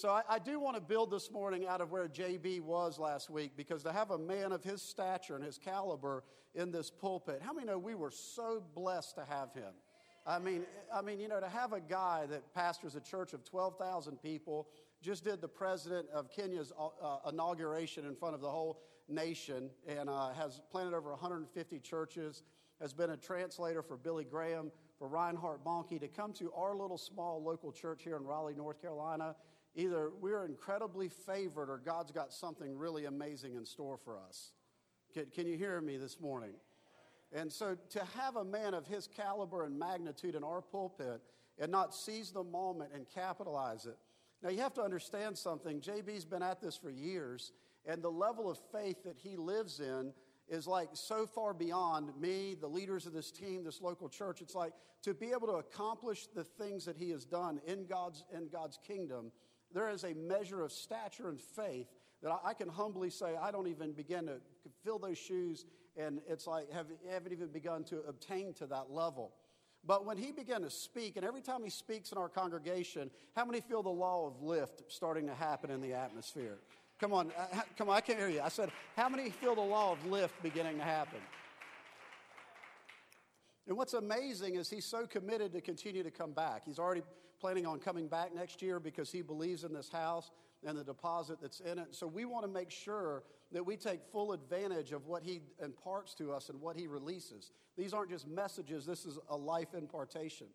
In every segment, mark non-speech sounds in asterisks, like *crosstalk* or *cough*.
So I, I do want to build this morning out of where JB was last week because to have a man of his stature and his caliber in this pulpit, how many know we were so blessed to have him? I mean, I mean, you know, to have a guy that pastors a church of 12,000 people, just did the president of Kenya's uh, uh, inauguration in front of the whole nation, and uh, has planted over 150 churches, has been a translator for Billy Graham, for Reinhard Bonnke, to come to our little small local church here in Raleigh, North Carolina either we're incredibly favored or God's got something really amazing in store for us. Can, can, you hear me this morning? And so to have a man of his caliber and magnitude in our pulpit and not seize the moment and capitalize it. Now, you have to understand something. JB's been at this for years, and the level of faith that he lives in is like so far beyond me, the leaders of this team, this local church. It's like to be able to accomplish the things that he has done in God's, in God's kingdom there is a measure of stature and faith that I, can humbly say I don't even begin to fill those shoes, and it's like have, haven't even begun to obtain to that level. But when he began to speak, and every time he speaks in our congregation, how many feel the law of lift starting to happen in the atmosphere? Come on, uh, come on, I can't hear you. I said, how many feel the law of lift beginning to happen? And what's amazing is he's so committed to continue to come back. He's already planning on coming back next year because he believes in this house and the deposit that's in it. So we want to make sure that we take full advantage of what he imparts to us and what he releases. These aren't just messages, this is a life impartation.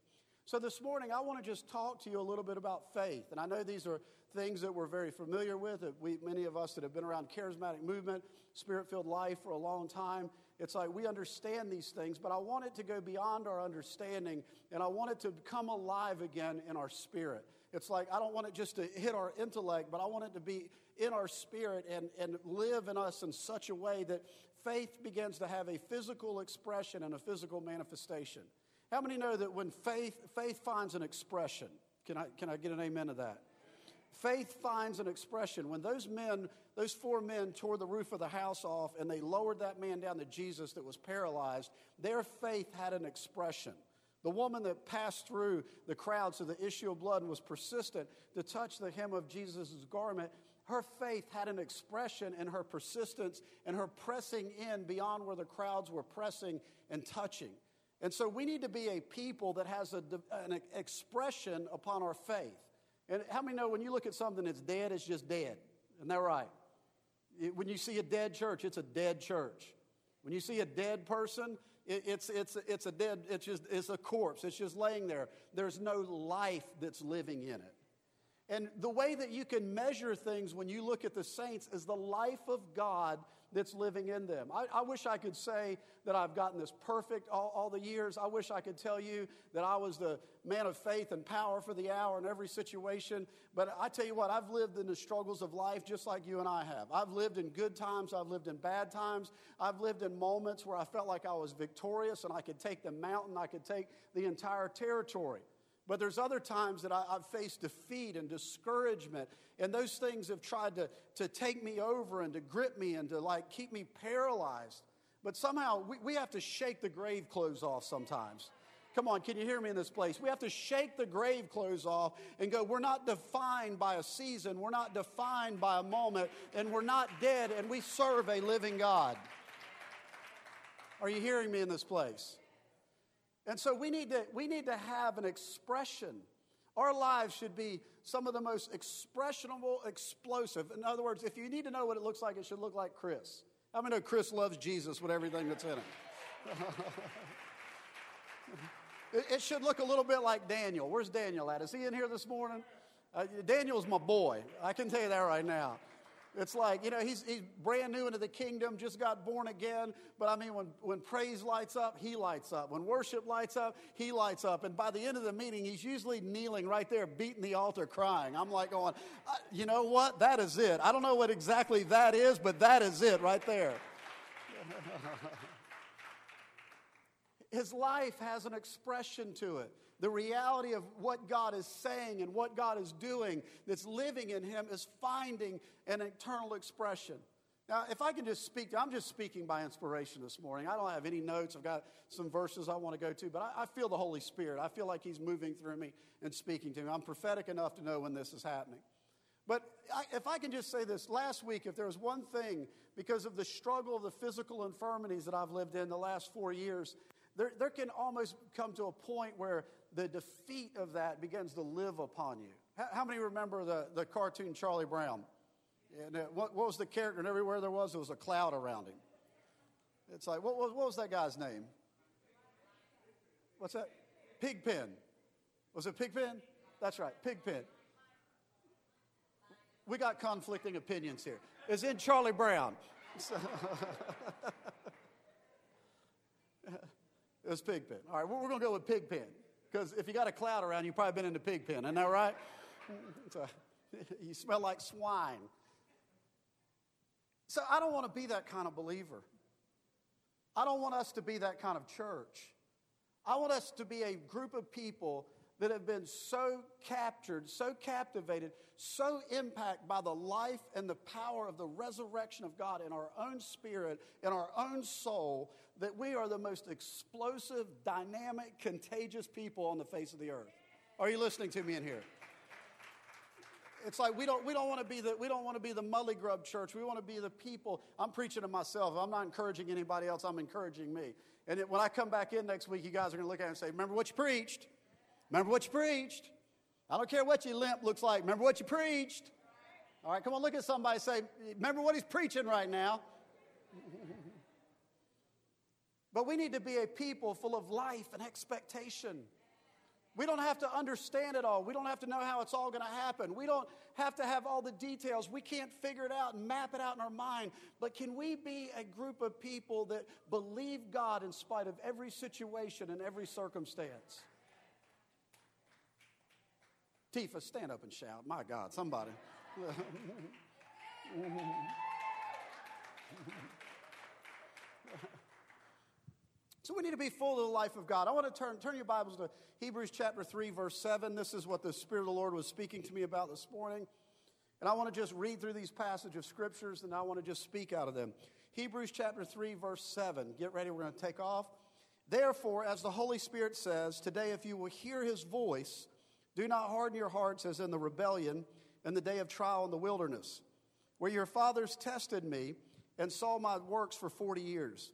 So this morning, I want to just talk to you a little bit about faith. And I know these are things that we're very familiar with. That we, many of us that have been around charismatic movement, spirit filled life for a long time, it's like we understand these things, but I want it to go beyond our understanding and I want it to come alive again in our spirit. It's like I don't want it just to hit our intellect, but I want it to be in our spirit and, and live in us in such a way that faith begins to have a physical expression and a physical manifestation. How many know that when faith, faith finds an expression? Can I, can I get an amen to that? Faith finds an expression. When those men, those four men tore the roof of the house off and they lowered that man down to Jesus that was paralyzed, their faith had an expression. The woman that passed through the crowds of the issue of blood and was persistent to touch the hem of Jesus' garment, her faith had an expression in her persistence and her pressing in beyond where the crowds were pressing and touching. And so we need to be a people that has a, an expression upon our faith. And how many know when you look at something that's dead, it's just dead? Isn't that right? When you see a dead church, it's a dead church. When you see a dead person, it's, it's, it's a dead, it's just, it's a corpse. It's just laying there. There's no life that's living in it. And the way that you can measure things when you look at the saints is the life of God that's living in them. I, I, wish I could say that I've gotten this perfect all, all, the years. I wish I could tell you that I was the man of faith and power for the hour in every situation. But I tell you what, I've lived in the struggles of life just like you and I have. I've lived in good times, I've lived in bad times. I've lived in moments where I felt like I was victorious and I could take the mountain, I could take the entire territory. But there's other times that I, have faced defeat and discouragement, and those things have tried to, to take me over and to grip me and to like keep me paralyzed. But somehow we, we have to shake the grave clothes off sometimes. Come on, can you hear me in this place? We have to shake the grave clothes off and go, we're not defined by a season, we're not defined by a moment, and we're not dead, and we serve a living God. Are you hearing me in this place? And so we need to, we need to have an expression. Our lives should be some of the most expressionable, explosive. In other words, if you need to know what it looks like, it should look like Chris. I mean, know Chris loves Jesus with everything that's in *laughs* it. it should look a little bit like Daniel. Where's Daniel at? Is he in here this morning? Uh, Daniel's my boy. I can tell you that right now. It's like, you know, he's, he's brand new into the kingdom, just got born again. But I mean, when, when praise lights up, he lights up. When worship lights up, he lights up. And by the end of the meeting, he's usually kneeling right there, beating the altar, crying. I'm like going, uh, you know what? That is it. I don't know what exactly that is, but that is it right there. *laughs* His life has an expression to it. The reality of what God is saying and what God is doing that's living in him is finding an eternal expression. Now, if I can just speak, I'm just speaking by inspiration this morning. I don't have any notes. I've got some verses I want to go to, but I, I, feel the Holy Spirit. I feel like He's moving through me and speaking to me. I'm prophetic enough to know when this is happening. But I, if I can just say this, last week, if there was one thing, because of the struggle of the physical infirmities that I've lived in the last four years, there, there can almost come to a point where the defeat of that begins to live upon you. How, how many remember the, the cartoon Charlie Brown? And uh, what, what was the character? And everywhere there was, there was a cloud around him. It's like, what, what, what was that guy's name? What's that? Pigpen. Was it Pigpen? That's right, Pigpen. We got conflicting opinions here. It's in Charlie Brown. *laughs* it was Pigpen. All right, we're going to go with Pigpen. Because if you got a cloud around, you've probably been in the pigpen. Isn't that right? So, *laughs* you smell like swine. So I don't want to be that kind of believer. I don't want us to be that kind of church. I want us to be a group of people that have been so captured, so captivated, so impacted by the life and the power of the resurrection of God in our own spirit, in our own soul, that we are the most explosive, dynamic, contagious people on the face of the earth. Are you listening to me in here? It's like we don't, we don't want to be the we don't want to be the mully grub church. We want to be the people. I'm preaching to myself. I'm not encouraging anybody else. I'm encouraging me. And it, when I come back in next week, you guys are going to look at it and say, "Remember what you preached? Remember what you preached? I don't care what your limp looks like. Remember what you preached." All right, come on, look at somebody say, "Remember what he's preaching right now." But we need to be a people full of life and expectation. We don't have to understand it all. We don't have to know how it's all going to happen. We don't have to have all the details. We can't figure it out and map it out in our mind. But can we be a group of people that believe God in spite of every situation and every circumstance? Tifa, stand up and shout. My God, somebody. *laughs* So we need to be full of the life of God. I want to turn, turn your Bibles to Hebrews chapter 3, verse 7. This is what the Spirit of the Lord was speaking to me about this morning. And I want to just read through these passages of scriptures and I want to just speak out of them. Hebrews chapter 3, verse 7. Get ready, we're going to take off. Therefore, as the Holy Spirit says, today if you will hear his voice, do not harden your hearts as in the rebellion in the day of trial in the wilderness, where your fathers tested me and saw my works for 40 years.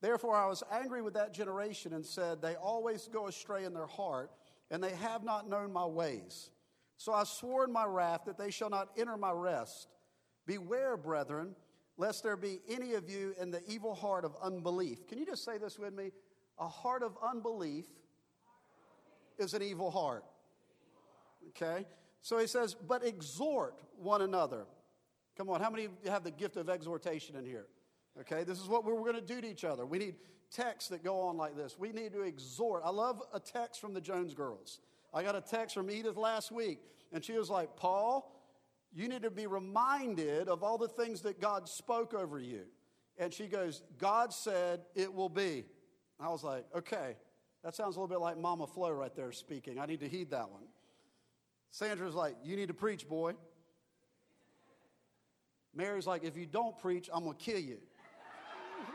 Therefore, I was angry with that generation and said, They always go astray in their heart, and they have not known my ways. So I swore in my wrath that they shall not enter my rest. Beware, brethren, lest there be any of you in the evil heart of unbelief. Can you just say this with me? A heart of unbelief is an evil heart. Okay? So he says, but exhort one another. Come on, how many have the gift of exhortation in here? Okay, this is what we're going to do to each other. We need texts that go on like this. We need to exhort. I love a text from the Jones girls. I got a text from Edith last week, and she was like, Paul, you need to be reminded of all the things that God spoke over you. And she goes, God said it will be. I was like, okay, that sounds a little bit like Mama Flo right there speaking. I need to heed that one. Sandra's like, you need to preach, boy. Mary's like, if you don't preach, I'm going to kill you.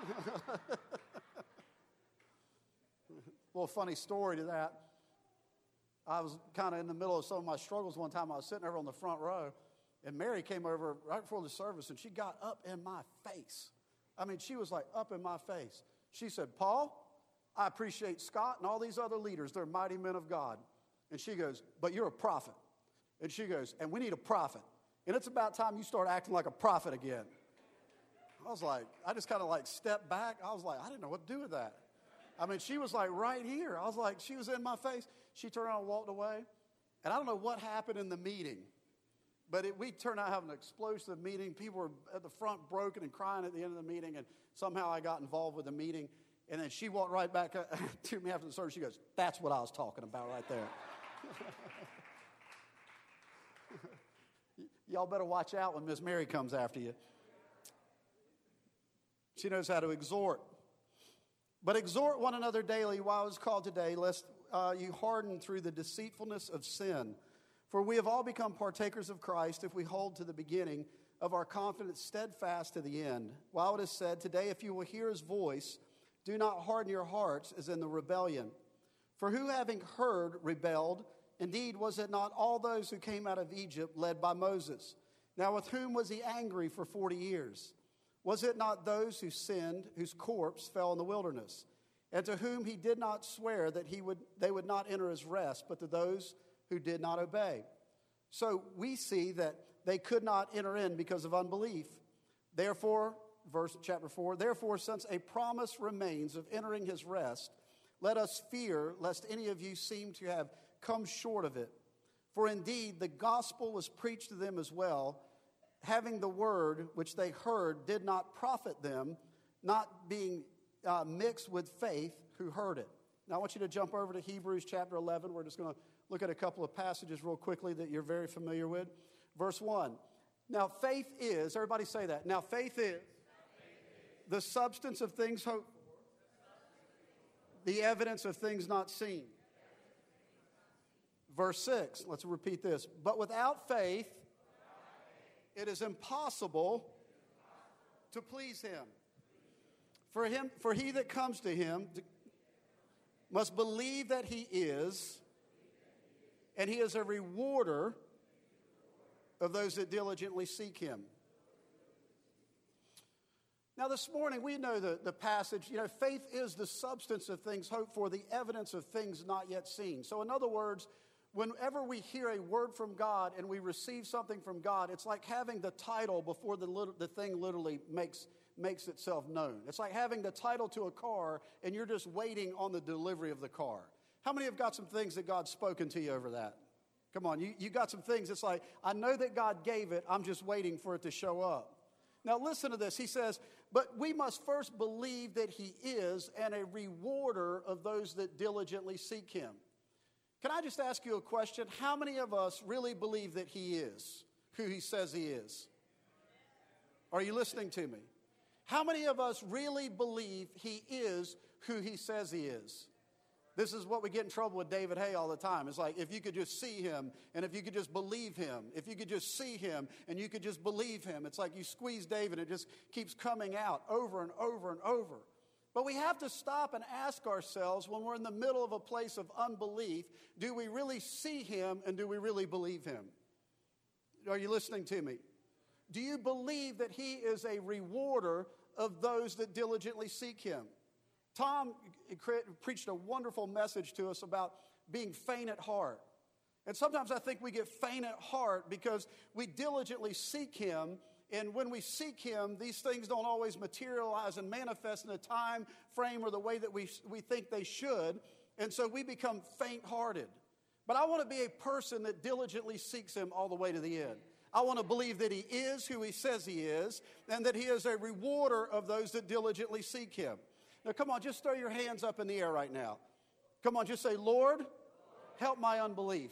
*laughs* little funny story to that. I was kind of in the middle of some of my struggles one time. I was sitting over on the front row, and Mary came over right before the service, and she got up in my face. I mean, she was like up in my face. She said, Paul, I appreciate Scott and all these other leaders. They're mighty men of God. And she goes, But you're a prophet. And she goes, And we need a prophet. And it's about time you start acting like a prophet again. I was like, I just kind of like stepped back. I was like, I didn't know what to do with that. I mean, she was like right here. I was like, she was in my face. She turned around and walked away. And I don't know what happened in the meeting, but it, we turned out having an explosive meeting. People were at the front broken and crying at the end of the meeting. And somehow I got involved with the meeting. And then she walked right back *laughs* to me after the service. She goes, That's what I was talking about right there. *laughs* Y'all better watch out when Miss Mary comes after you. She knows how to exhort. But exhort one another daily while it's called today, lest uh, you harden through the deceitfulness of sin. For we have all become partakers of Christ if we hold to the beginning of our confidence steadfast to the end. While it is said, Today, if you will hear his voice, do not harden your hearts as in the rebellion. For who having heard rebelled? Indeed, was it not all those who came out of Egypt led by Moses? Now, with whom was he angry for 40 years? Was it not those who sinned, whose corpse fell in the wilderness, and to whom he did not swear that he would, they would not enter his rest, but to those who did not obey? So we see that they could not enter in because of unbelief. Therefore, verse chapter 4, therefore, since a promise remains of entering his rest, let us fear lest any of you seem to have come short of it. For indeed, the gospel was preached to them as well, having the word which they heard did not profit them, not being uh, mixed with faith who heard it. Now, I want you to jump over to Hebrews chapter 11. We're just going to look at a couple of passages real quickly that you're very familiar with. Verse 1. Now, faith is, everybody say that. Now, faith is the substance of things hoped the evidence of things not seen. Verse 6, let's repeat this. But without faith, it is impossible to please him. For him, for he that comes to him must believe that he is, and he is a rewarder of those that diligently seek him. Now, this morning, we know the, the passage, you know, faith is the substance of things hoped for, the evidence of things not yet seen. So, in other words, whenever we hear a word from God and we receive something from God, it's like having the title before the, the thing literally makes, makes itself known. It's like having the title to a car and you're just waiting on the delivery of the car. How many have got some things that God's spoken to you over that? Come on, you, you got some things. It's like, I know that God gave it, I'm just waiting for it to show up. Now, listen to this. He says, But we must first believe that He is and a rewarder of those that diligently seek Him. Can I just ask you a question? How many of us really believe that He is who He says He is? Are you listening to me? How many of us really believe He is who He says He is? This is what we get in trouble with David Hay all the time. It's like if you could just see him and if you could just believe him, if you could just see him and you could just believe him, it's like you squeeze David and it just keeps coming out over and over and over. But we have to stop and ask ourselves when we're in the middle of a place of unbelief do we really see him and do we really believe him? Are you listening to me? Do you believe that he is a rewarder of those that diligently seek him? Tom preached a wonderful message to us about being faint at heart. And sometimes I think we get faint at heart because we diligently seek him and when we seek Him, these things don't always materialize and manifest in a time frame or the way that we, we think they should. And so we become faint hearted. But I want to be a person that diligently seeks Him all the way to the end. I want to believe that He is who He says He is and that He is a rewarder of those that diligently seek Him. Now, come on, just throw your hands up in the air right now. Come on, just say, Lord, help my unbelief.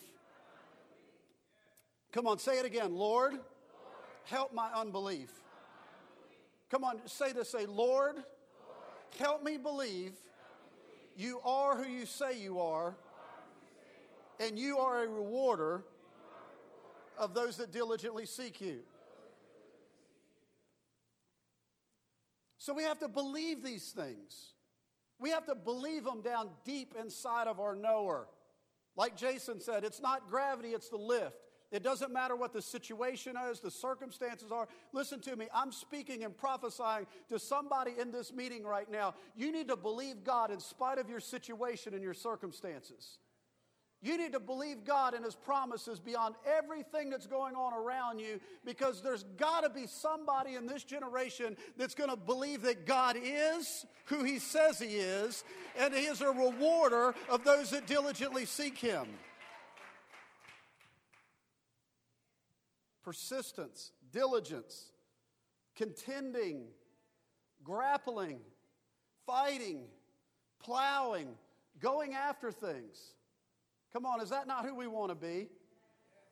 Come on, say it again. Lord, help my unbelief. Come on, say this say, Lord, help me believe you are who you say you are, and you are a rewarder of those that diligently seek you. So we have to believe these things. We have to believe them down deep inside of our knower. Like Jason said, it's not gravity, it's the lift. It doesn't matter what the situation is, the circumstances are. Listen to me. I'm speaking and prophesying to somebody in this meeting right now. You need to believe God in spite of your situation and your circumstances. You need to believe God and His promises beyond everything that's going on around you because there's got to be somebody in this generation that's going to believe that God is who He says He is and He is a rewarder of those that diligently seek Him. Persistence, diligence, contending, grappling, fighting, plowing, going after things. Come on, is that not who we want to be?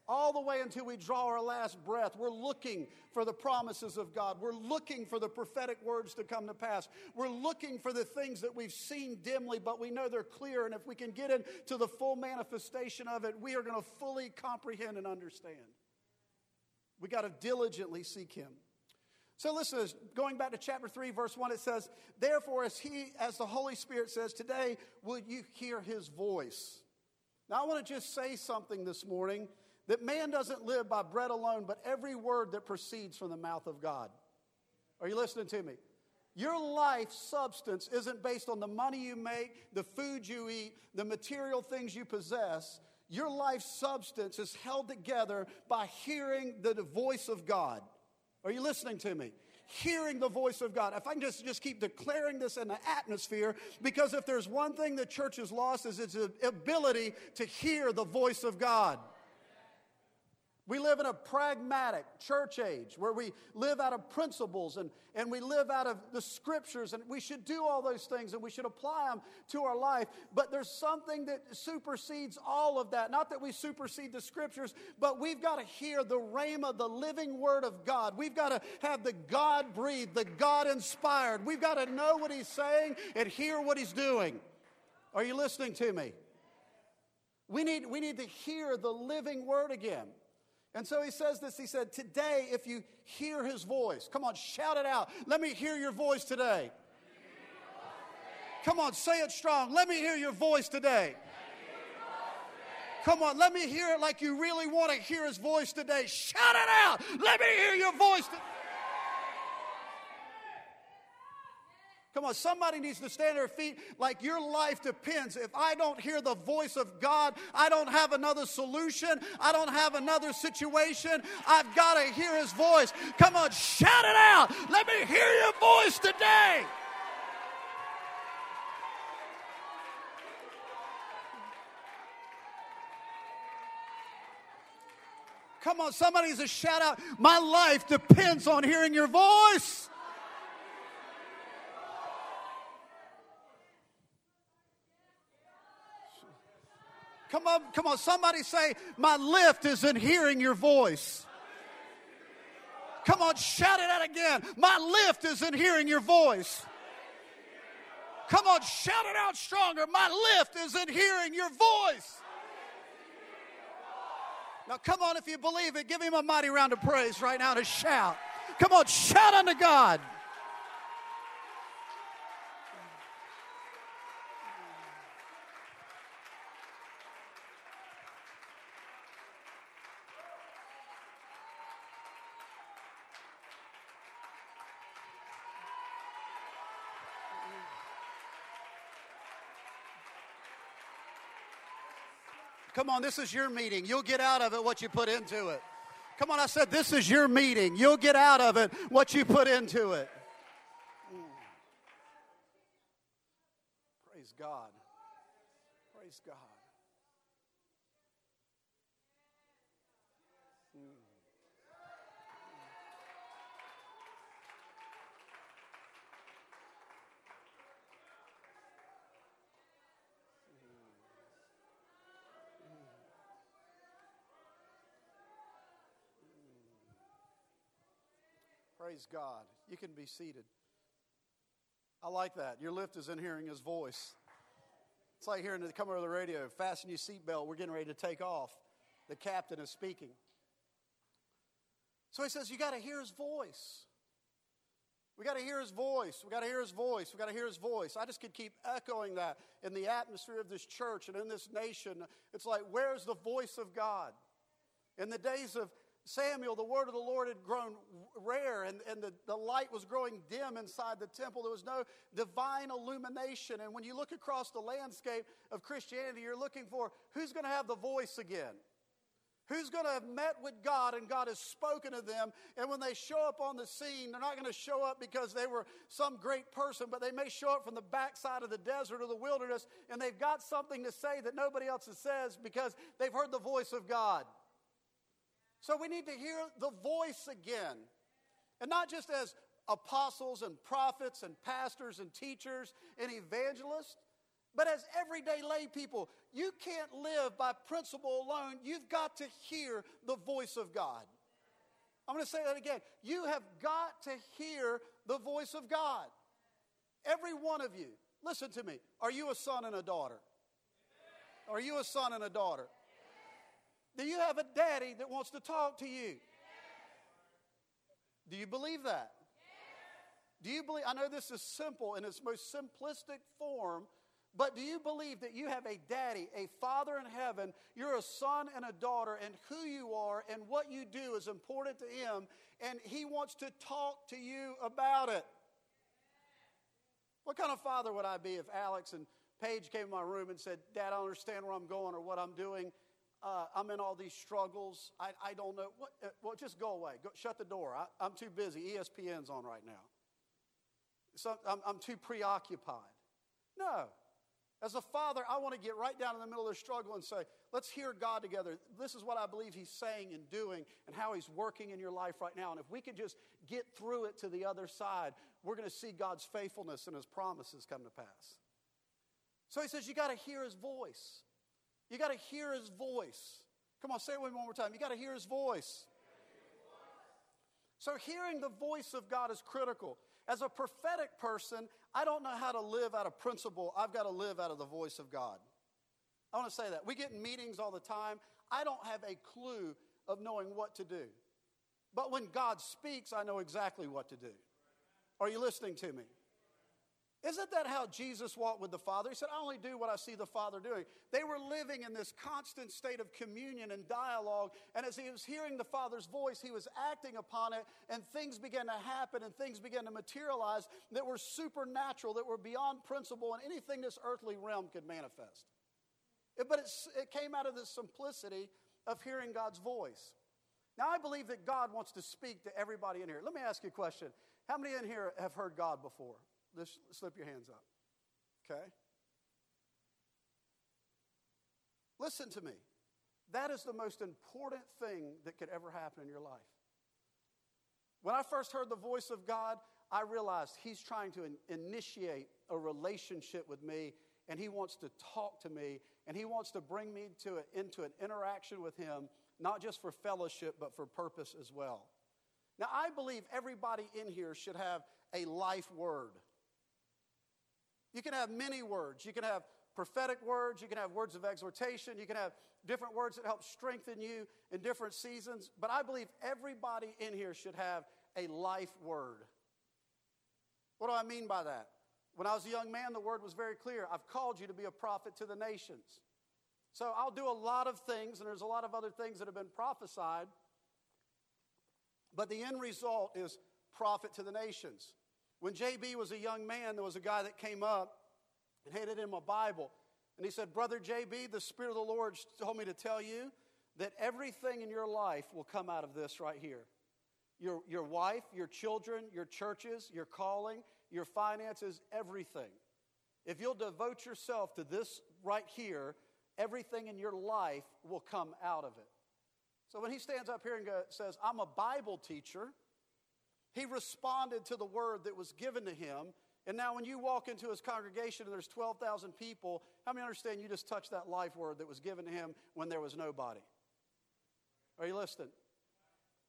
All the way until we draw our last breath, we're looking for the promises of God. We're looking for the prophetic words to come to pass. We're looking for the things that we've seen dimly, but we know they're clear. And if we can get into the full manifestation of it, we are going to fully comprehend and understand. We got to diligently seek him. So listen, going back to chapter 3, verse 1, it says, Therefore, as he, as the Holy Spirit says, today will you hear his voice. Now I want to just say something this morning that man doesn't live by bread alone, but every word that proceeds from the mouth of God. Are you listening to me? Your life substance isn't based on the money you make, the food you eat, the material things you possess. Your life substance is held together by hearing the voice of God. Are you listening to me? Hearing the voice of God. If I can just, just keep declaring this in the atmosphere, because if there's one thing the church has lost is its ability to hear the voice of God. We live in a pragmatic church age where we live out of principles and, and we live out of the scriptures, and we should do all those things and we should apply them to our life. But there's something that supersedes all of that. Not that we supersede the scriptures, but we've got to hear the rhema, the living word of God. We've got to have the God breathed, the God inspired. We've got to know what He's saying and hear what He's doing. Are you listening to me? We need, we need to hear the living word again. And so he says this. He said, Today, if you hear his voice, come on, shout it out. Let me hear your voice today. Come on, say it strong. Let me hear your voice today. Come on, let me hear it like you really want to hear his voice today. Shout it out. Let me hear your voice today. Come on, somebody needs to stand their feet like your life depends. If I don't hear the voice of God, I don't have another solution. I don't have another situation. I've got to hear His voice. Come on, shout it out. Let me hear your voice today. Come on, somebody needs to shout out. My life depends on hearing your voice. Come on, come on. Somebody say, My lift is in hearing your voice. Come on, shout it out again. My lift is in hearing your voice. Come on, shout it out stronger. My lift is in hearing your voice. Now, come on, if you believe it, give him a mighty round of praise right now to shout. Come on, shout unto God. Come on, this is your meeting. You'll get out of it what you put into it. Come on, I said, this is your meeting. You'll get out of it what you put into it. Praise God. Praise God. Praise God. You can be seated. I like that. Your lift is in hearing his voice. It's like hearing it come over the radio. Fasten your seatbelt. We're getting ready to take off. The captain is speaking. So he says, You got to hear his voice. We got to hear his voice. We got to hear his voice. We got to hear his voice. I just could keep echoing that in the atmosphere of this church and in this nation. It's like, where's the voice of God? In the days of Samuel, the word of the Lord had grown rare and, and the, the light was growing dim inside the temple. There was no divine illumination. And when you look across the landscape of Christianity, you're looking for who's going to have the voice again? Who's going to have met with God and God has spoken to them? And when they show up on the scene, they're not going to show up because they were some great person, but they may show up from the backside of the desert or the wilderness and they've got something to say that nobody else says because they've heard the voice of God. So we need to hear the voice again. And not just as apostles and prophets and pastors and teachers and evangelists, but as everyday lay people. You can't live by principle alone. You've got to hear the voice of God. I'm going to say that again. You have got to hear the voice of God. Every one of you. Listen to me. Are you a son and a daughter? Are you a son and a daughter? Do you have a daddy that wants to talk to you? Do you believe that? Do you believe? I know this is simple in its most simplistic form, But do you believe that you have a daddy, a father in heaven? You're a son and a daughter, and who you are and what you do is important to him, and he wants to talk to you about it. What kind of father would I be if Alex and Paige came in my room and said, Dad, I don't understand where I'm going or what I'm doing? Uh, I'm in all these struggles. I, I don't know. What, uh, well, just go away. Go, shut the door. I, am too busy. ESPN's on right now. So I'm, I'm too preoccupied. No. As a father, I want to get right down in the middle of the struggle and say, let's hear God together. This is what I believe He's saying and doing and how He's working in your life right now. And if we could just get through it to the other side, we're going to see God's faithfulness and His promises come to pass. So He says, you got to hear His voice. You got to hear His voice. Come on, say it with me one more time. You got to hear His voice. So, hearing the voice of God is critical. As a prophetic person, I don't know how to live out of principle. I've got to live out of the voice of God. I want to say that. We get in meetings all the time. I don't have a clue of knowing what to do. But when God speaks, I know exactly what to do. Are you listening to me? Isn't that how Jesus walked with the Father? He said, I only do what I see the Father doing. They were living in this constant state of communion and dialogue. And as he was hearing the Father's voice, he was acting upon it, and things began to happen and things began to materialize that were supernatural, that were beyond principle and anything this earthly realm could manifest. But it came out of the simplicity of hearing God's voice. Now, I believe that God wants to speak to everybody in here. Let me ask you a question. How many in here have heard God before? Just slip your hands up. Okay? Listen to me. That is the most important thing that could ever happen in your life. When I first heard the voice of God, I realized He's trying to in- initiate a relationship with me, and He wants to talk to me, and He wants to bring me to a, into an interaction with Him, not just for fellowship, but for purpose as well. Now, I believe everybody in here should have a life word. You can have many words. You can have prophetic words. You can have words of exhortation. You can have different words that help strengthen you in different seasons. But I believe everybody in here should have a life word. What do I mean by that? When I was a young man, the word was very clear I've called you to be a prophet to the nations. So I'll do a lot of things, and there's a lot of other things that have been prophesied. But the end result is prophet to the nations. When JB was a young man, there was a guy that came up and handed him a Bible. And he said, Brother JB, the Spirit of the Lord told me to tell you that everything in your life will come out of this right here your, your wife, your children, your churches, your calling, your finances, everything. If you'll devote yourself to this right here, everything in your life will come out of it. So when he stands up here and says, I'm a Bible teacher, he responded to the word that was given to him. And now, when you walk into his congregation and there's 12,000 people, how many understand you just touched that life word that was given to him when there was nobody? Are you listening?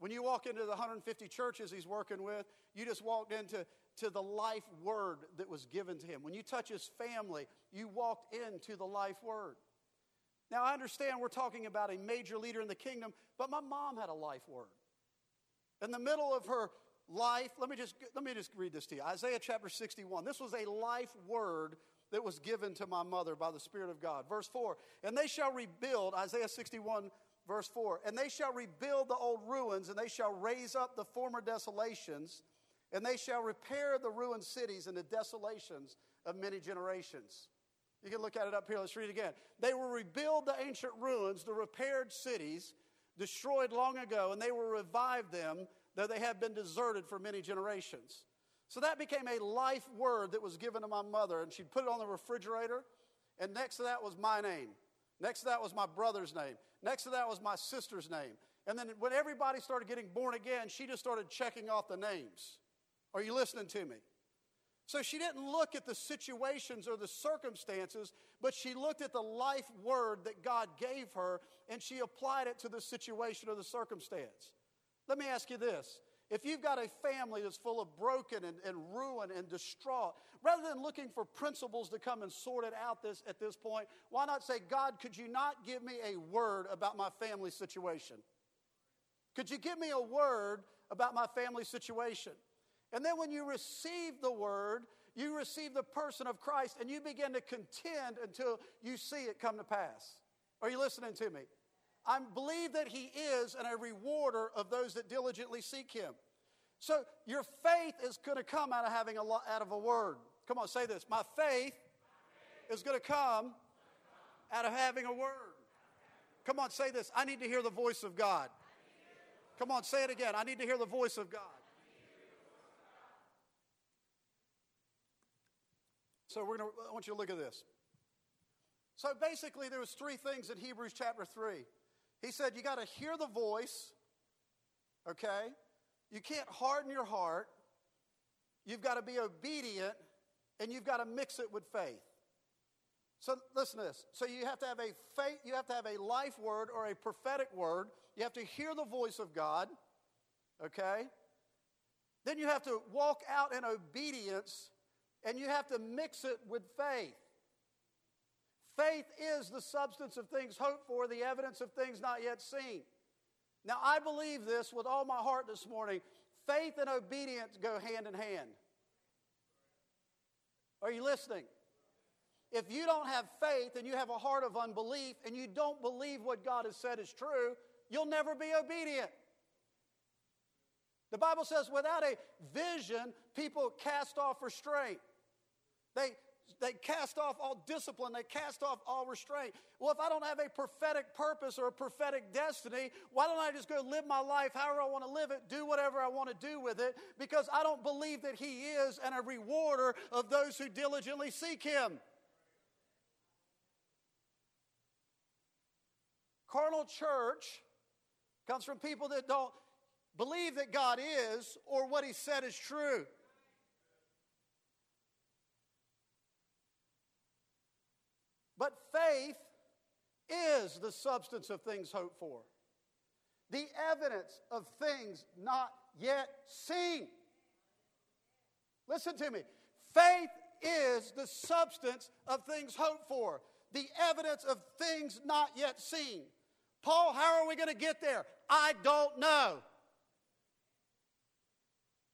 When you walk into the 150 churches he's working with, you just walked into to the life word that was given to him. When you touch his family, you walked into the life word. Now, I understand we're talking about a major leader in the kingdom, but my mom had a life word. In the middle of her life. Let me just let me just read this to you. Isaiah chapter 61. This was a life word that was given to my mother by the Spirit of God. Verse 4. And they shall rebuild, Isaiah 61, verse 4. And they shall rebuild the old ruins, and they shall raise up the former desolations, and they shall repair the ruined cities and the desolations of many generations. You can look at it up here. Let's read it again. They will rebuild the ancient ruins, the repaired cities destroyed long ago, and they will revive them though they had been deserted for many generations. So that became a life word that was given to my mother, and she'd put it on the refrigerator, and next to that was my name. Next to that was my brother's name. Next to that was my sister's name. And then when everybody started getting born again, she just started checking off the names. Are you listening to me? So she didn't look at the situations or the circumstances, but she looked at the life word that God gave her and she applied it to the situation or the circumstance. Let me ask you this. If you've got a family that's full of broken and, and ruin and distraught, rather than looking for principles to come and sort it out this, at this point, why not say, God, could you not give me a word about my family situation? Could you give me a word about my family situation? And then when you receive the word, you receive the person of Christ and you begin to contend until you see it come to pass. Are you listening to me? I believe that He is and a rewarder of those that diligently seek Him. So your faith is going to come out of having a lot, out of a word. Come on, say this. My faith is going to come out of having a word. Come on, say this. I need to hear the voice of God. Come on, say it again. I need to hear the voice of God. So we're going to I want you to look at this. So basically there was three things in Hebrews chapter 3. He said you got to hear the voice, okay? You can't harden your heart. You've got to be obedient and you've got to mix it with faith. So listen to this. So you have to have a faith, you have to have a life word or a prophetic word. You have to hear the voice of God, okay? Then you have to walk out in obedience and you have to mix it with faith. Faith is the substance of things hoped for, the evidence of things not yet seen. Now, I believe this with all my heart this morning. Faith and obedience go hand in hand. Are you listening? If you don't have faith and you have a heart of unbelief and you don't believe what God has said is true, you'll never be obedient. The Bible says without a vision, people cast off restraint. They, they cast off all discipline, they cast off all restraint. Well, if I don't have a prophetic purpose or a prophetic destiny, why don't I just go live my life however I want to live it, do whatever I want to do with it? Because I don't believe that He is and a rewarder of those who diligently seek Him. Carnal church comes from people that don't believe that God is or what He said is true. But faith is the substance of things hoped for, the evidence of things not yet seen. Listen to me. Faith is the substance of things hoped for, the evidence of things not yet seen. Paul, how are we going to get there? I don't know.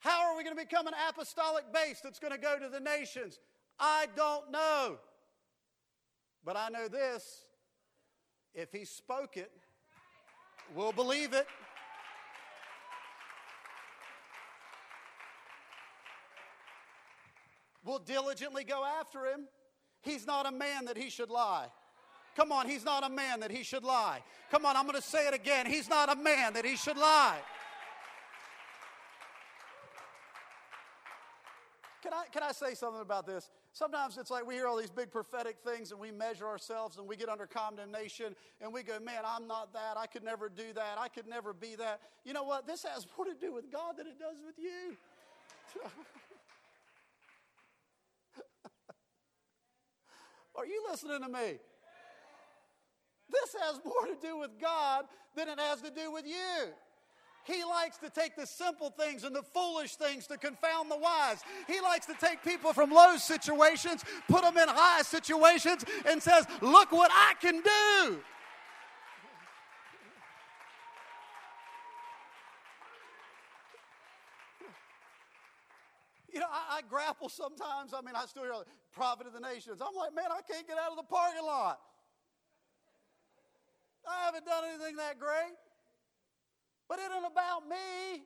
How are we going to become an apostolic base that's going to go to the nations? I don't know. But I know this if he spoke it, we'll believe it. We'll diligently go after him. He's not a man that he should lie. Come on, he's not a man that he should lie. Come on, I'm going to say it again. He's not a man that he should lie. Can I, can I say something about this? Sometimes it's like we hear all these big prophetic things and we measure ourselves and we get under condemnation and we go, man, I'm not that. I could never do that. I could never be that. You know what? This has more to do with God than it does with you. *laughs* Are you listening to me? This has more to do with God than it has to do with you. He likes to take the simple things and the foolish things to confound the wise. He likes to take people from low situations, put them in high situations, and says, Look what I can do. You know, I, I, grapple sometimes. I mean, I still hear prophet of the nations. I'm like, man, I can't get out of the parking lot. I haven't done anything that great. But it isn't about me.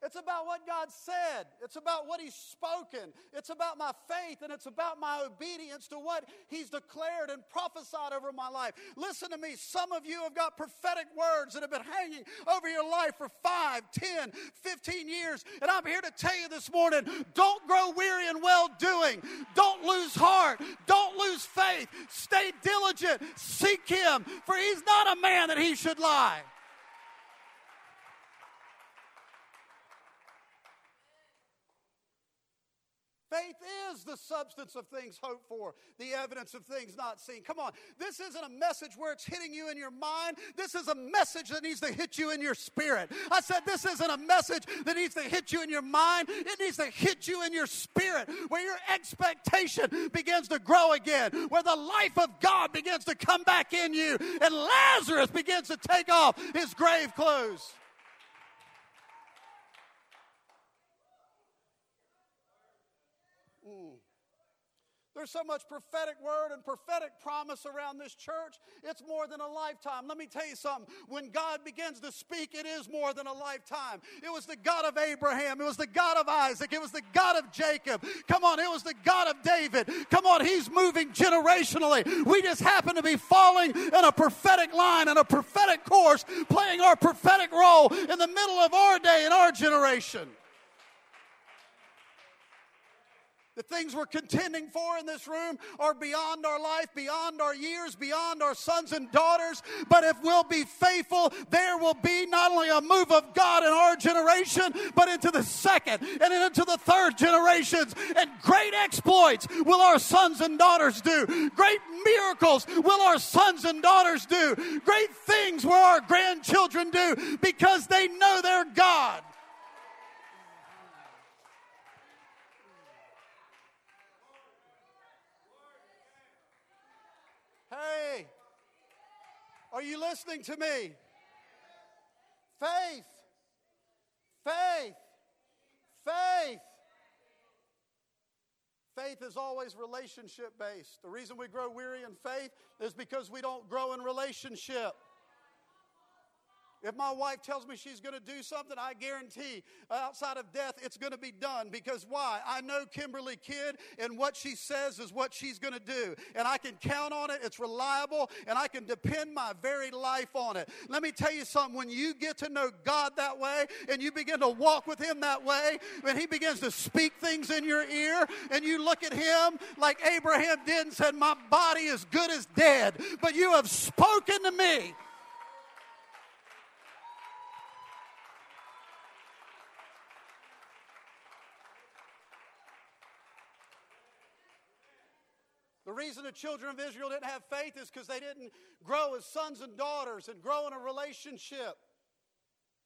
It's about what God said. It's about what He's spoken. It's about my faith and it's about my obedience to what He's declared and prophesied over my life. Listen to me. Some of you have got prophetic words that have been hanging over your life for 5, 10, 15 years. And I'm here to tell you this morning don't grow weary in well doing. Don't lose heart. Don't lose faith. Stay diligent. Seek Him, for He's not a man that He should lie. Faith is the substance of things hoped for, the evidence of things not seen. Come on, this isn't a message where it's hitting you in your mind. This is a message that needs to hit you in your spirit. I said, this isn't a message that needs to hit you in your mind. It needs to hit you in your spirit, where your expectation begins to grow again, where the life of God begins to come back in you, and Lazarus begins to take off his grave clothes. There's so much prophetic word and prophetic promise around this church. It's more than a lifetime. Let me tell you something. When God begins to speak, it is more than a lifetime. It was the God of Abraham. It was the God of Isaac. It was the God of Jacob. Come on, it was the God of David. Come on, He's moving generationally. We just happen to be falling in a prophetic line, in a prophetic course, playing our prophetic role in the middle of our day and our generation. The things we're contending for in this room are beyond our life, beyond our years, beyond our sons and daughters. But if we'll be faithful, there will be not only a move of God in our generation, but into the second and into the third generations. And great exploits will our sons and daughters do. Great miracles will our sons and daughters do. Great things will our grandchildren do because they know their God. Hey, are you listening to me? Faith, faith, faith. Faith is always relationship based. The reason we grow weary in faith is because we don't grow in relationship. If my wife tells me she's going to do something, I guarantee uh, outside of death, it's going to be done. Because why? I know Kimberly Kidd, and what she says is what she's going to do. And I can count on it, it's reliable, and I can depend my very life on it. Let me tell you something when you get to know God that way, and you begin to walk with Him that way, when He begins to speak things in your ear, and you look at Him like Abraham did and said, My body is good as dead, but you have spoken to me. Reason the children of Israel didn't have faith is because they didn't grow as sons and daughters and grow in a relationship.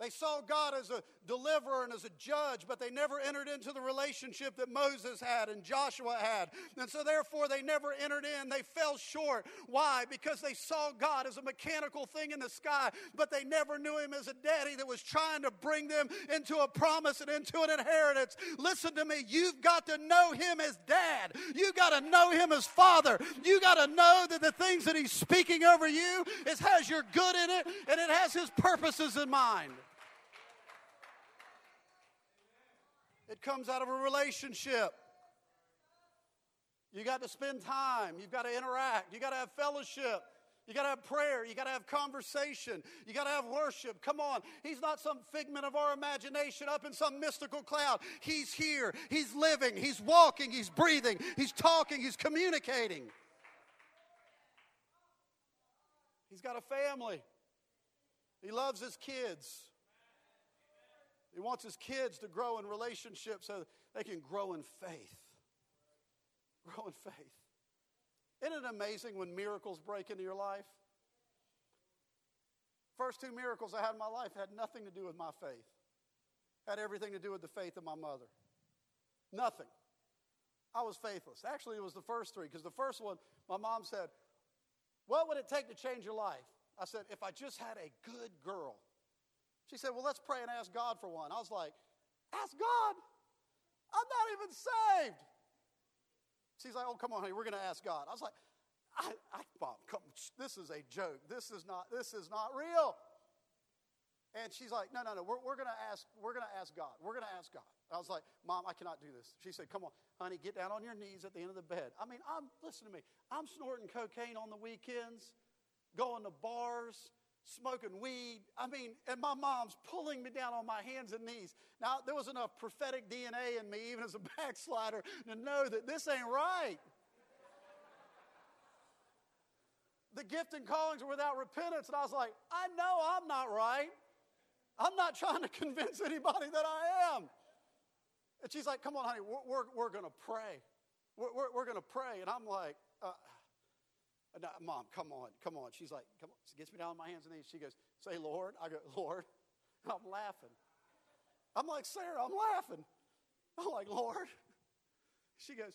They saw God as a deliverer and as a judge, but they never entered into the relationship that Moses had and Joshua had. And so, therefore, they never entered in. They fell short. Why? Because they saw God as a mechanical thing in the sky, but they never knew Him as a daddy that was trying to bring them into a promise and into an inheritance. Listen to me. You've got to know Him as dad. You've got to know Him as father. You got to know that the things that He's speaking over you is has your good in it and it has His purposes in mind. It comes out of a relationship. You got to spend time. You've got to interact. You got to have fellowship. You got to have prayer. You got to have conversation. You got to have worship. Come on. He's not some figment of our imagination up in some mystical cloud. He's here. He's living. He's walking. He's breathing. He's talking. He's communicating. He's got a family. He loves his kids. He wants his kids to grow in relationship so they can grow in faith. Grow in faith. Isn't it amazing when miracles break into your life? First two miracles I had in my life had nothing to do with my faith. Had everything to do with the faith of my mother. Nothing. I was faithless. Actually, it was the first three, because the first one, my mom said, What would it take to change your life? I said, If I just had a good girl. She said, Well, let's pray and ask God for one. I was like, Ask God? I'm not even saved. She's like, Oh, come on, honey, we're going to ask God. I was like, I, I, Mom, come, this is a joke. This is not, this is not real. And she's like, no, no, no, we're, we're going to ask, we're going to ask God. We're going to ask God. I was like, Mom, I cannot do this. She said, come on, honey, get down on your knees at the end of the bed. I mean, I'm, listen to me. I'm snorting cocaine on the weekends, going to bars, smoking weed. I mean, and my mom's pulling me down on my hands and knees. Now, there was enough prophetic DNA in me, even as a *laughs* backslider, to know that this ain't right. the gift and callings are without repentance. And I was like, I know I'm not right. I'm not trying to *laughs* convince anybody that I am. And she's like, Come on, honey, we're, we're, we're going to pray. We're, we're, we're going to pray. And I'm like, uh, Mom, come on, come on. She's like, come on. She gets me down on my hands and knees. She goes, say, Lord. I go, Lord. *laughs* I'm laughing. I'm like, Sarah, I'm laughing. I'm like, Lord. *laughs* She goes,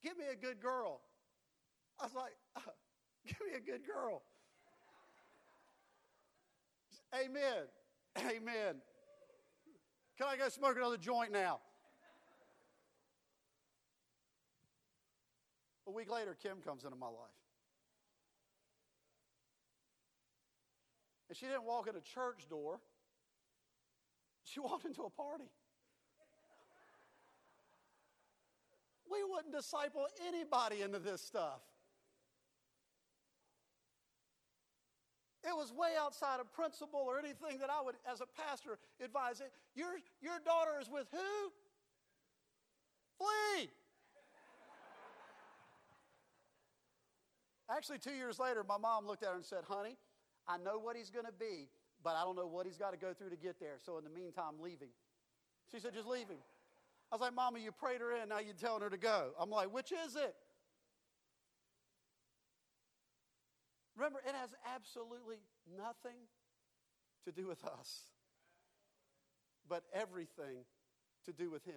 give me a good girl. I was like, uh, *laughs* give me a good girl. Amen. Amen. Can I go smoke another joint now? A week later, Kim comes into my life. And she didn't walk in a church door, she *laughs* walked into a party. We wouldn't disciple anybody into this stuff. It was way outside of principle or anything that I would, as a pastor, advise. Your, your daughter is with who? Flee. Actually, two years later, my mom looked at her and said, Honey, I know what he's going to be, but I don't know what he's got to go through to get there. So in the meantime, leave him. She said, Just leave him. I was like, Mama, you prayed her in, now you're telling her to go. I'm like, Which is it? Remember, it has absolutely nothing to do with us, but everything to do with Him.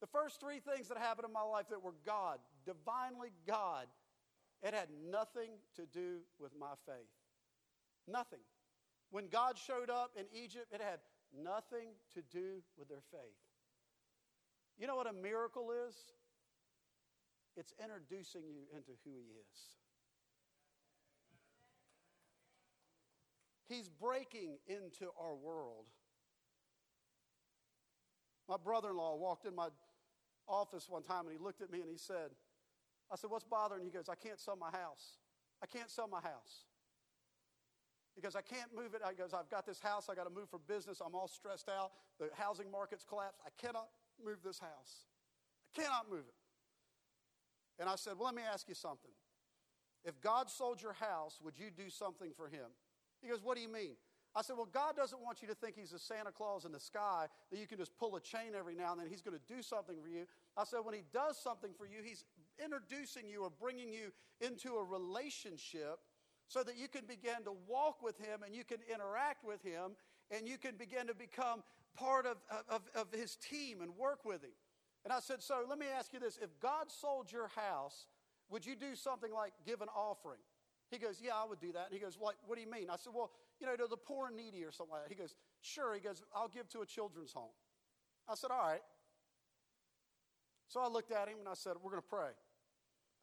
The first three things that happened in my life that were God, divinely God, it had nothing to do with my faith. Nothing. When God showed up in Egypt, it had nothing to do with their faith. You know what a miracle is? It's introducing you into who He is. He's breaking into our world. My brother in law walked in my office one time and he looked at me and he said, I said, What's bothering you? He goes, I can't sell my house. I can't sell my house. He goes, I can't move it. I goes, I've got this house. I got to move for business. I'm all stressed out. The housing market's collapsed. I cannot move this house. I cannot move it. And I said, Well, let me ask you something. If God sold your house, would you do something for him? He goes, What do you mean? I said, Well, God doesn't want you to think He's a Santa Claus in the sky that you can just pull a chain every now and then. He's going to do something for you. I said, When He does something for you, He's introducing you or bringing you into a relationship so that you can begin to walk with Him and you can interact with Him and you can begin to become part of, of, of His team and work with Him. And I said, So let me ask you this if God sold your house, would you do something like give an offering? He goes, Yeah, I would do that. And he goes, What, what do you mean? I said, Well, you know, to the poor and needy or something like that. He goes, Sure. He goes, I'll give to a children's home. I said, All right. So I looked at him and I said, We're going to pray.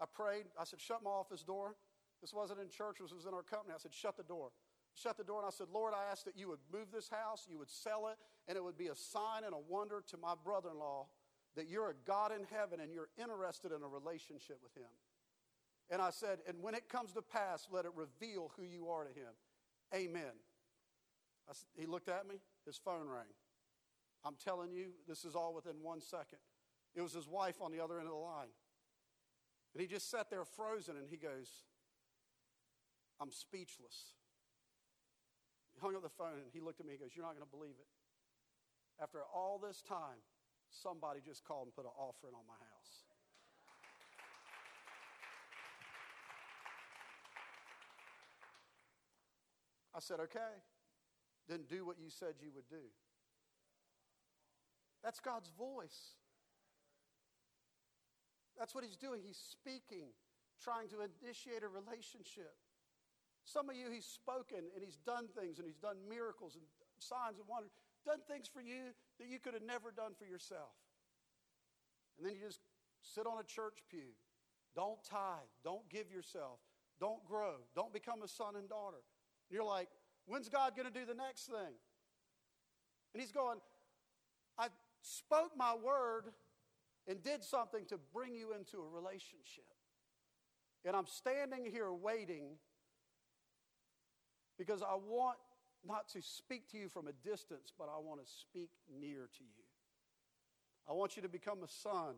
I prayed. I said, Shut my office door. This wasn't in church, this was in our company. I said, Shut the door. Shut the door and I said, Lord, I ask that you would move this house, you would sell it, and it would be a sign and a wonder to my brother in law that you're a God in heaven and you're interested in a relationship with him. And I said, And when it comes to pass, let it reveal who you are to him. Amen. Said, he looked at me, his phone rang. I'm telling you, this is all within one second. It was his wife on the other end of the line. And he just sat there frozen and he goes, I'm speechless. He hung up the phone and he looked at me and he goes, You're not going to believe it. After all this time, somebody just called and put an offering on my house. I said, okay. Then do what you said you would do. That's God's voice. That's what He's doing. He's speaking, trying to initiate a relationship. Some of you, He's spoken and He's done things and He's done miracles and signs and wonders, done things for you that you could have never done for yourself. And then you just sit on a church pew. Don't tithe. Don't give yourself. Don't grow. Don't become a son and daughter. You're like, when's God going to do the next thing? And he's going, I spoke my word and did something to bring you into a relationship. And I'm standing here waiting because I want not to speak to you from a distance, but I want to speak near to you. I want you to become a son.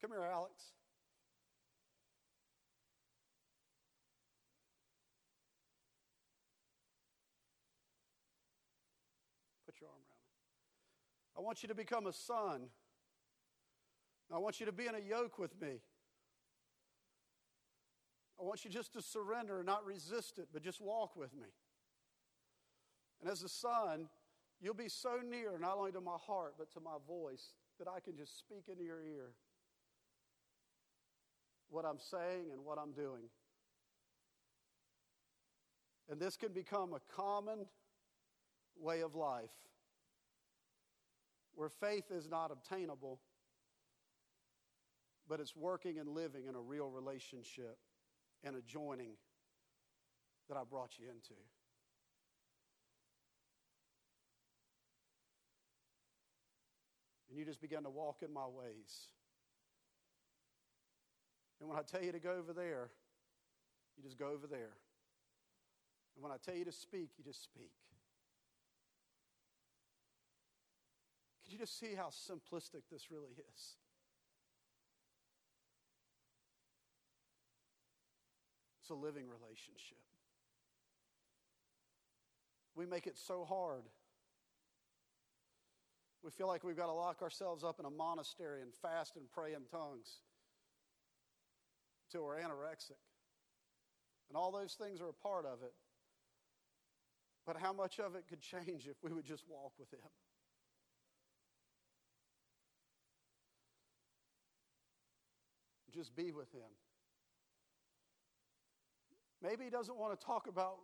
Come here, Alex. Put your arm around me. I want you to become a son. I want you to be in a yoke with me. I want you just to surrender and not resist it, but just walk with me. And as a son, you'll be so near, not only to my heart, but to my voice, that I can just speak into your ear what I'm saying and what I'm doing. And this can become a common way of life where faith is not obtainable, but it's working and living in a real relationship and a joining that I brought you into. And you just begin to walk in my ways. And when I tell you to go over there, you just go over there. And when I tell you to speak, you just speak. Can you just see how simplistic this really is? It's a living relationship. We make it so hard. We feel like we've got to lock ourselves up in a monastery and fast and pray in tongues until we're anorexic. And all those things are a part of it. But how much of it could change if we would just walk with Him? Just be with Him. Maybe he doesn't want to talk about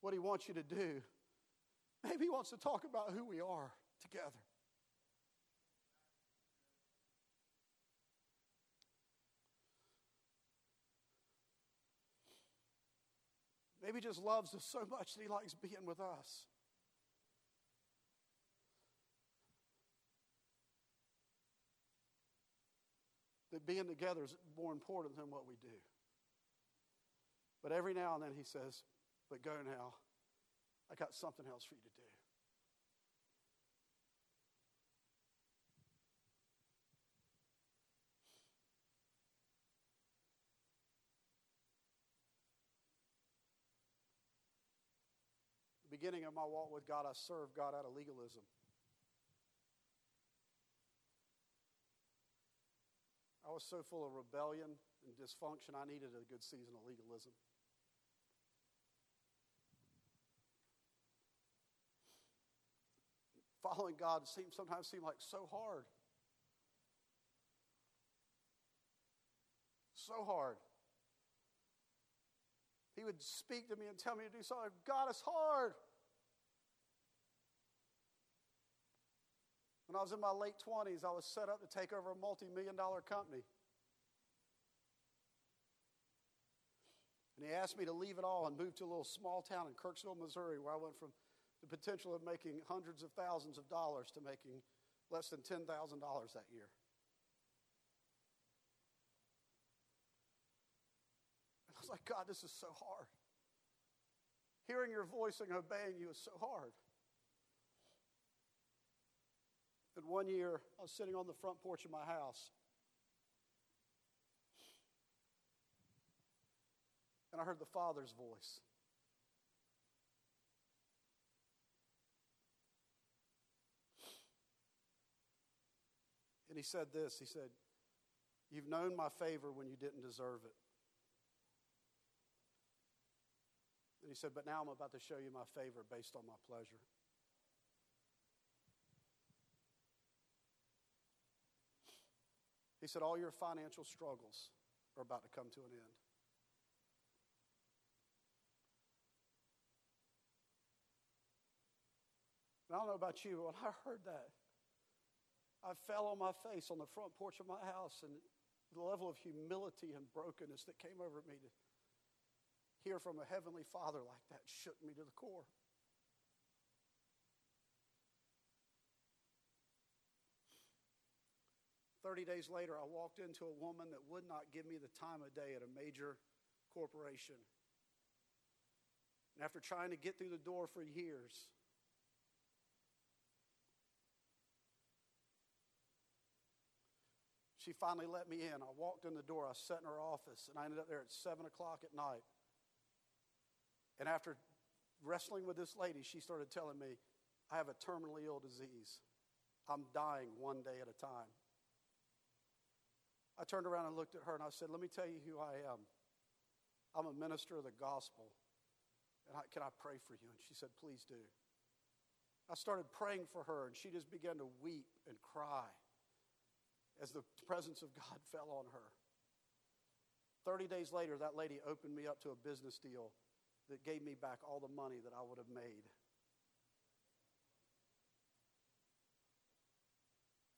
what he wants you to do. Maybe he wants to talk about who we are together. Maybe he just loves us so much that he likes being with us. That being together is more important than what we do. But every now and then he says, But go now. I got something else for you to do. The beginning of my walk with God, I served God out of legalism. I was so full of rebellion and dysfunction, I needed a good season of legalism. Following God seems, sometimes seem like so hard. So hard. He would speak to me and tell me to do something. God, it's hard. When I was in my late 20s, I was set up to take over a multi million dollar company. And he asked me to leave it all and move to a little small town in Kirksville, Missouri, where I went from the potential of making hundreds of thousands of dollars to making less than $10,000 that year. And I was like, God, this is so hard. Hearing your voice and obeying you is so hard. And one year, I was sitting on the front porch of my house. And I heard the Father's voice. And he said this He said, You've known my favor when you didn't deserve it. And he said, But now I'm about to show you my favor based on my pleasure. He said, All your financial struggles are about to come to an end. And I don't know about you, but when I heard that, I fell on my face on the front porch of my house, and the level of humility and brokenness that came over me to hear from a heavenly father like that shook me to the core. Thirty days later, I walked into a woman that would not give me the time of day at a major corporation. And after trying to get through the door for years, She finally let me in. I walked in the door. I sat in her office, and I ended up there at 7 o'clock at night. And after wrestling with this lady, she started telling me, I have a terminally ill disease. I'm dying one day at a time. I turned around and looked at her and I said, Let me tell you who I am. I'm a minister of the gospel. And I, can I pray for you? And she said, Please do. I started praying for her, and she just began to weep and cry as the presence of God *laughs* fell on her. 30 days later, that lady opened me up to a business deal that gave me back all the money that I would have made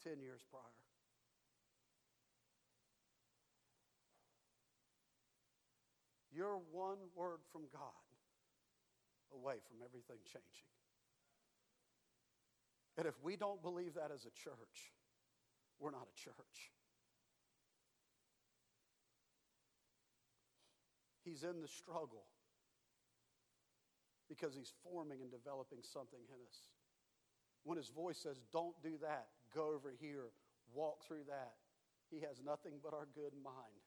10 years prior. You're one word from God away from everything changing. And if we don't believe that as a church, we're not a church. He's in the struggle because he's forming and developing something in us. When his voice says, Don't do that, go over here, walk through that, he has nothing but our good mind.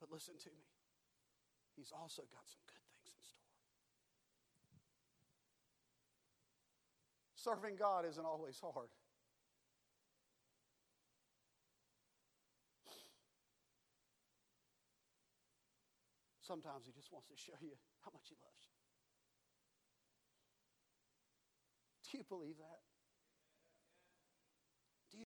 But listen to me, he's also got some good things in store. Serving God isn't always hard. Sometimes he just wants to show you how much he loves you. Do you believe that?